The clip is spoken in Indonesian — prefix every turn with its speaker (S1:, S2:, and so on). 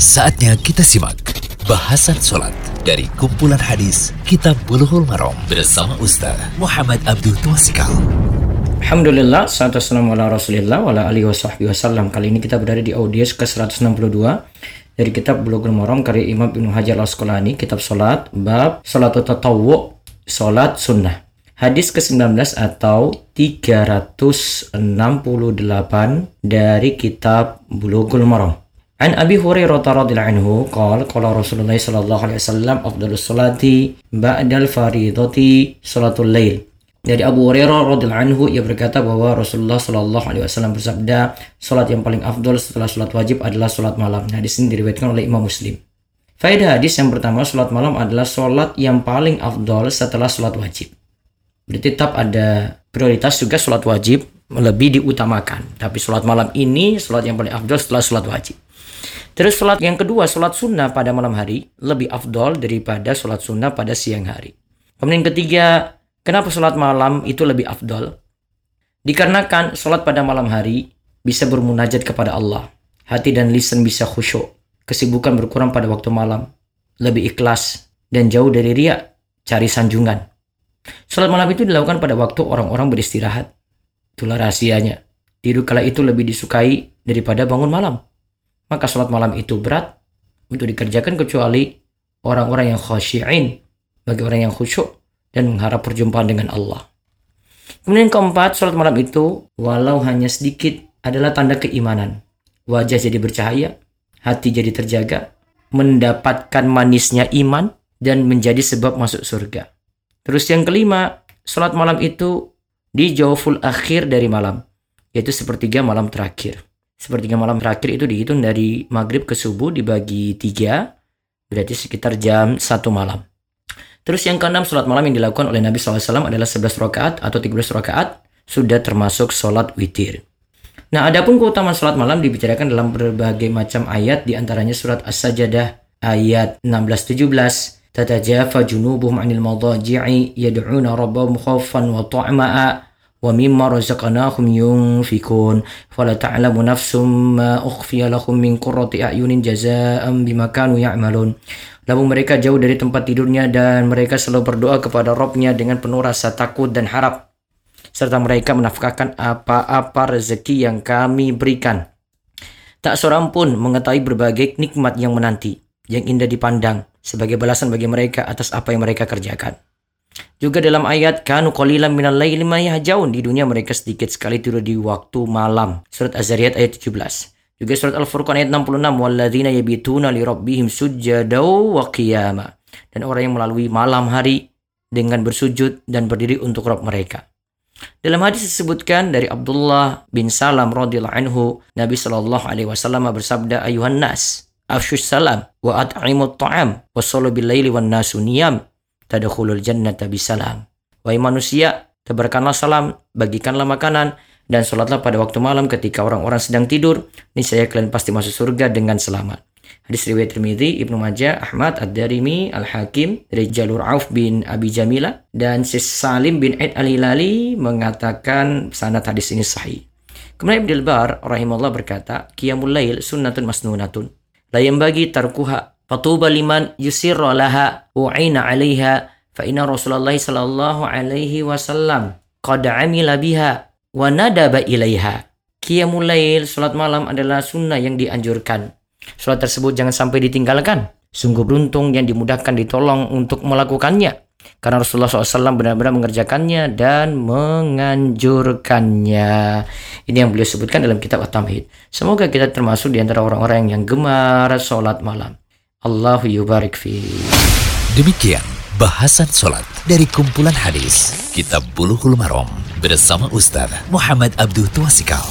S1: Saatnya kita simak bahasan sholat dari kumpulan hadis Kitab Bulughul Maram bersama Ustaz Muhammad Abdul Tuasikal.
S2: Alhamdulillah, salatu wassalamu ala rasulillah wa ala alihi wasallam. Kali ini kita berada di audiens ke-162 dari kitab Bulughul Maram karya Imam Ibnu Hajar Al-Asqalani, kitab salat, bab salat tatawwu, salat sunnah. Hadis ke-19 atau 368 dari kitab Bulughul Maram. An Abi Hurairah radhiyallahu anhu qala qala Rasulullah sallallahu alaihi wasallam afdhalus salati ba'dal faridati salatul lail. Dari Abu Hurairah radhiyallahu anhu ia berkata bahwa Rasulullah sallallahu alaihi wasallam bersabda, salat yang paling afdal setelah salat wajib adalah salat malam. Nah, di sini diriwayatkan oleh Imam Muslim. Faedah hadis yang pertama, salat malam adalah salat yang paling afdal setelah salat wajib. Berarti tetap ada prioritas juga salat wajib lebih diutamakan. Tapi salat malam ini salat yang paling afdal setelah salat wajib. Terus sholat yang kedua, sholat sunnah pada malam hari lebih afdol daripada sholat sunnah pada siang hari. Kemudian ketiga, kenapa sholat malam itu lebih afdol? Dikarenakan sholat pada malam hari bisa bermunajat kepada Allah. Hati dan lisan bisa khusyuk. Kesibukan berkurang pada waktu malam. Lebih ikhlas dan jauh dari riak, cari sanjungan. Sholat malam itu dilakukan pada waktu orang-orang beristirahat. Itulah rahasianya. Tidur kala itu lebih disukai daripada bangun malam maka sholat malam itu berat untuk dikerjakan kecuali orang-orang yang khasyi'in, bagi orang yang khusyuk dan mengharap perjumpaan dengan Allah. Kemudian keempat, sholat malam itu walau hanya sedikit adalah tanda keimanan. Wajah jadi bercahaya, hati jadi terjaga, mendapatkan manisnya iman, dan menjadi sebab masuk surga. Terus yang kelima, sholat malam itu di jawful akhir dari malam, yaitu sepertiga malam terakhir sepertiga malam terakhir itu dihitung dari maghrib ke subuh dibagi tiga, berarti sekitar jam satu malam. Terus yang keenam, sholat malam yang dilakukan oleh Nabi SAW adalah 11 rakaat atau 13 rakaat, sudah termasuk sholat witir. Nah, adapun keutamaan sholat malam dibicarakan dalam berbagai macam ayat, di antaranya surat As-Sajadah ayat 16-17, Tatajafa junubuhum anil madaji'i yad'una rabbahum khawfan wa ta'ma'a ومما رزقناهم ينفقون فلا تعلم نفس ما أخفي لهم من قرة أعين جزاء بما كانوا يعملون Lalu mereka jauh dari tempat tidurnya dan mereka selalu berdoa kepada Robnya dengan penuh rasa takut dan harap. Serta mereka menafkahkan apa-apa rezeki yang kami berikan. Tak seorang pun mengetahui berbagai nikmat yang menanti, yang indah dipandang, sebagai balasan bagi mereka atas apa yang mereka kerjakan. Juga dalam ayat kanu qalilan minal laili ma di dunia mereka sedikit sekali tidur di waktu malam. Surat Az-Zariyat ayat 17. Juga surat Al-Furqan ayat 66 walladzina yabituna li rabbihim sujjadau wa qiyama. Dan orang yang melalui malam hari dengan bersujud dan berdiri untuk Rabb mereka. Dalam hadis disebutkan dari Abdullah bin Salam radhiyallahu anhu, Nabi Shallallahu alaihi wasallam bersabda ayuhan nas, afshus salam wa at'imut ta'am wa sallu bil laili wan nasu niyam tadkhulul jannata bisalam. Wahai manusia, tebarkanlah salam, bagikanlah makanan, dan sholatlah pada waktu malam ketika orang-orang sedang tidur. Niscaya kalian pasti masuk surga dengan selamat. Hadis riwayat Tirmidzi, Ibnu Majah, Ahmad, Ad-Darimi, Al-Hakim dari jalur Auf bin Abi Jamila dan Sis Salim bin Aid Al-Hilali mengatakan sanad hadis ini sahih. Kemudian Ibnu Bar rahimahullah berkata, Qiyamul Lail sunnatun masnunatun. La bagi tarkuha Fatuba liman yusirra laha u'ina 'alaiha fa inna Rasulullah sallallahu alaihi wasallam qad 'amila biha wa nadaba ilaiha. Qiyamul lail, salat malam adalah sunnah yang dianjurkan. Salat tersebut jangan sampai ditinggalkan. Sungguh beruntung yang dimudahkan ditolong untuk melakukannya. Karena Rasulullah SAW benar-benar mengerjakannya dan menganjurkannya. Ini yang beliau sebutkan dalam kitab At-Tamhid. Semoga kita termasuk di antara orang-orang yang gemar sholat malam. Allahu yubarik fi.
S1: Demikian bahasan solat dari kumpulan hadis Kitab Buluhul Marom bersama Ustaz Muhammad Abdul Tuasikal.